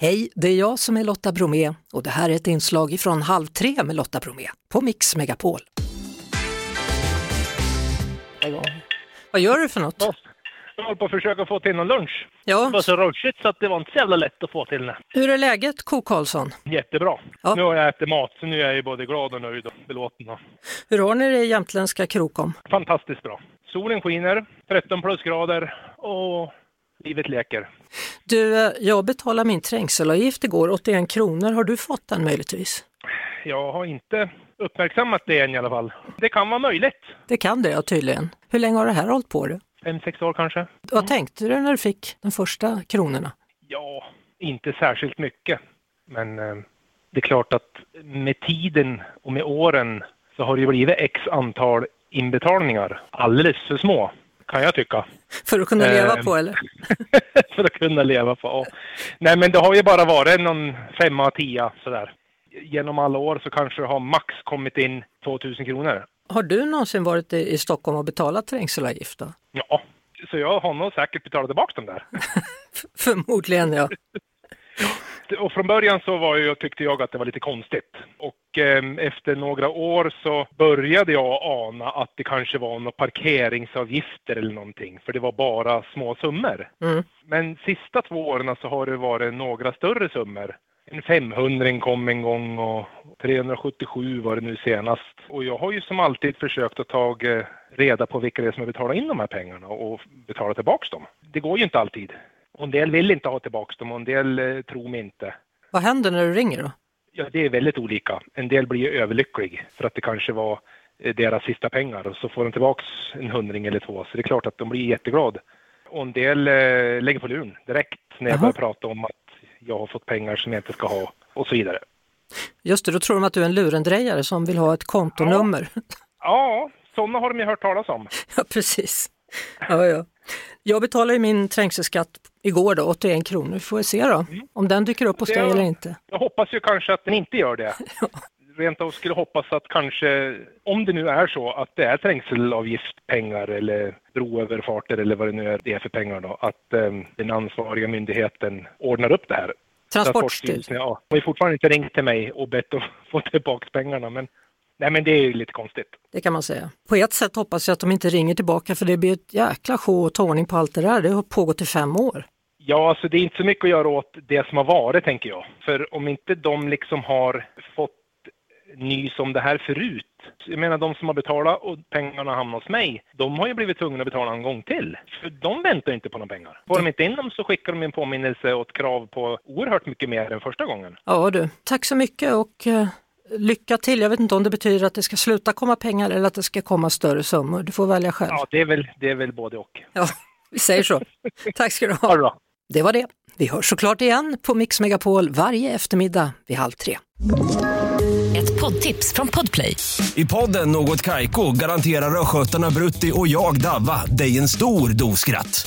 Hej, det är jag som är Lotta Bromé och det här är ett inslag från Halv tre med Lotta Bromé på Mix Megapol. Vad gör du för något? Jag håller på att försöka få till någon lunch. Det Ja, var så rushigt så att det var inte så jävla lätt att få till det. hur är läget Ko Karlsson? Jättebra. Ja. Nu har jag ätit mat så nu är jag både glad och nöjd och belåten. Hur har ni det i jämtländska Krokom? Fantastiskt bra. Solen skiner, 13 plusgrader och livet leker. Du, eh, jag betalade min trängselavgift igår, 81 kronor. Har du fått den möjligtvis? Jag har inte uppmärksammat det än i alla fall. Det kan vara möjligt. Det kan det ja, tydligen. Hur länge har det här hållit på? Du? Fem, sex år kanske? Vad tänkte du när du fick de första kronorna? Ja, inte särskilt mycket. Men eh, det är klart att med tiden och med åren så har det blivit x antal inbetalningar. Alldeles för små, kan jag tycka. För att kunna leva Eh, på eller? för att kunna leva på. Ja. Nej, men det har ju bara varit någon femma, tia sådär. Genom alla år så kanske det har max kommit in 2000 kronor. Har du någonsin varit i Stockholm och betalat trängselavgift? Då? Ja, så jag har nog säkert betalat tillbaka dem där. Förmodligen ja. Och från början så var ju, tyckte jag att det var lite konstigt. Eh, efter några år så började jag ana att det kanske var några parkeringsavgifter eller någonting. För det var bara små summor. Mm. Men sista två åren så har det varit några större summor. En 500 kom en gång och 377 var det nu senast. Och jag har ju som alltid försökt att ta eh, reda på vilka det är som har betalat in de här pengarna och betala tillbaka dem. Det går ju inte alltid. Och en del vill inte ha tillbaka dem och en del eh, tror mig inte. Vad händer när du ringer då? Ja, det är väldigt olika. En del blir ju överlycklig för att det kanske var eh, deras sista pengar och så får de tillbaks en hundring eller två. Så det är klart att de blir jätteglada. Och en del eh, lägger på luren direkt när jag Jaha. börjar prata om att jag har fått pengar som jag inte ska ha och så vidare. Just det, då tror de att du är en lurendrejare som vill ha ett kontonummer. Ja, sådana har de ju hört talas om. Ja, precis. Ja, ja. Jag betalade ju min trängselskatt igår då, 81 kronor. Vi får se då om den dyker upp hos Mm. Dig eller inte. Jag hoppas ju kanske att den inte gör det. Rent av skulle hoppas att kanske, om det nu är så att det är trängselavgiftpengar eller broöverfarter eller vad det nu är det är för pengar då, att eh, den ansvariga myndigheten ordnar upp det här. Transportstyrelsen. Ja, de har fortfarande inte ringt till mig och bett att få tillbaka pengarna, men nej, men det är lite konstigt. Det kan man säga. På ett sätt hoppas jag att de inte ringer tillbaka för det blir ett jäkla sjå och tårning på allt det där. Det har pågått i fem år. Ja, alltså det är inte så mycket att göra åt det som har varit, tänker jag. För om inte de liksom har fått nys om det här förut. Jag menar, de som har betalat och pengarna hamnar hos mig, de har ju blivit tvungna att betala en gång till. För de väntar inte på några pengar. Får de inte in dem så skickar de en påminnelse och ett krav på oerhört mycket mer än första gången. Ja du, tack så mycket och eh, lycka till. Jag vet inte om det betyder att det ska sluta komma pengar eller att det ska komma större summor. Du får välja själv. Ja, det är väl, det är väl både och. Ja, vi säger så. Tack ska du Ha ha. det. Det var det. Vi hörs såklart igen på Mix Megapol varje eftermiddag vid halv tre. Ett poddtips från Podplay. I podden Något Kaiko garanterar östgötarna Brutti och jag, Davva, dig en stor dos skratt.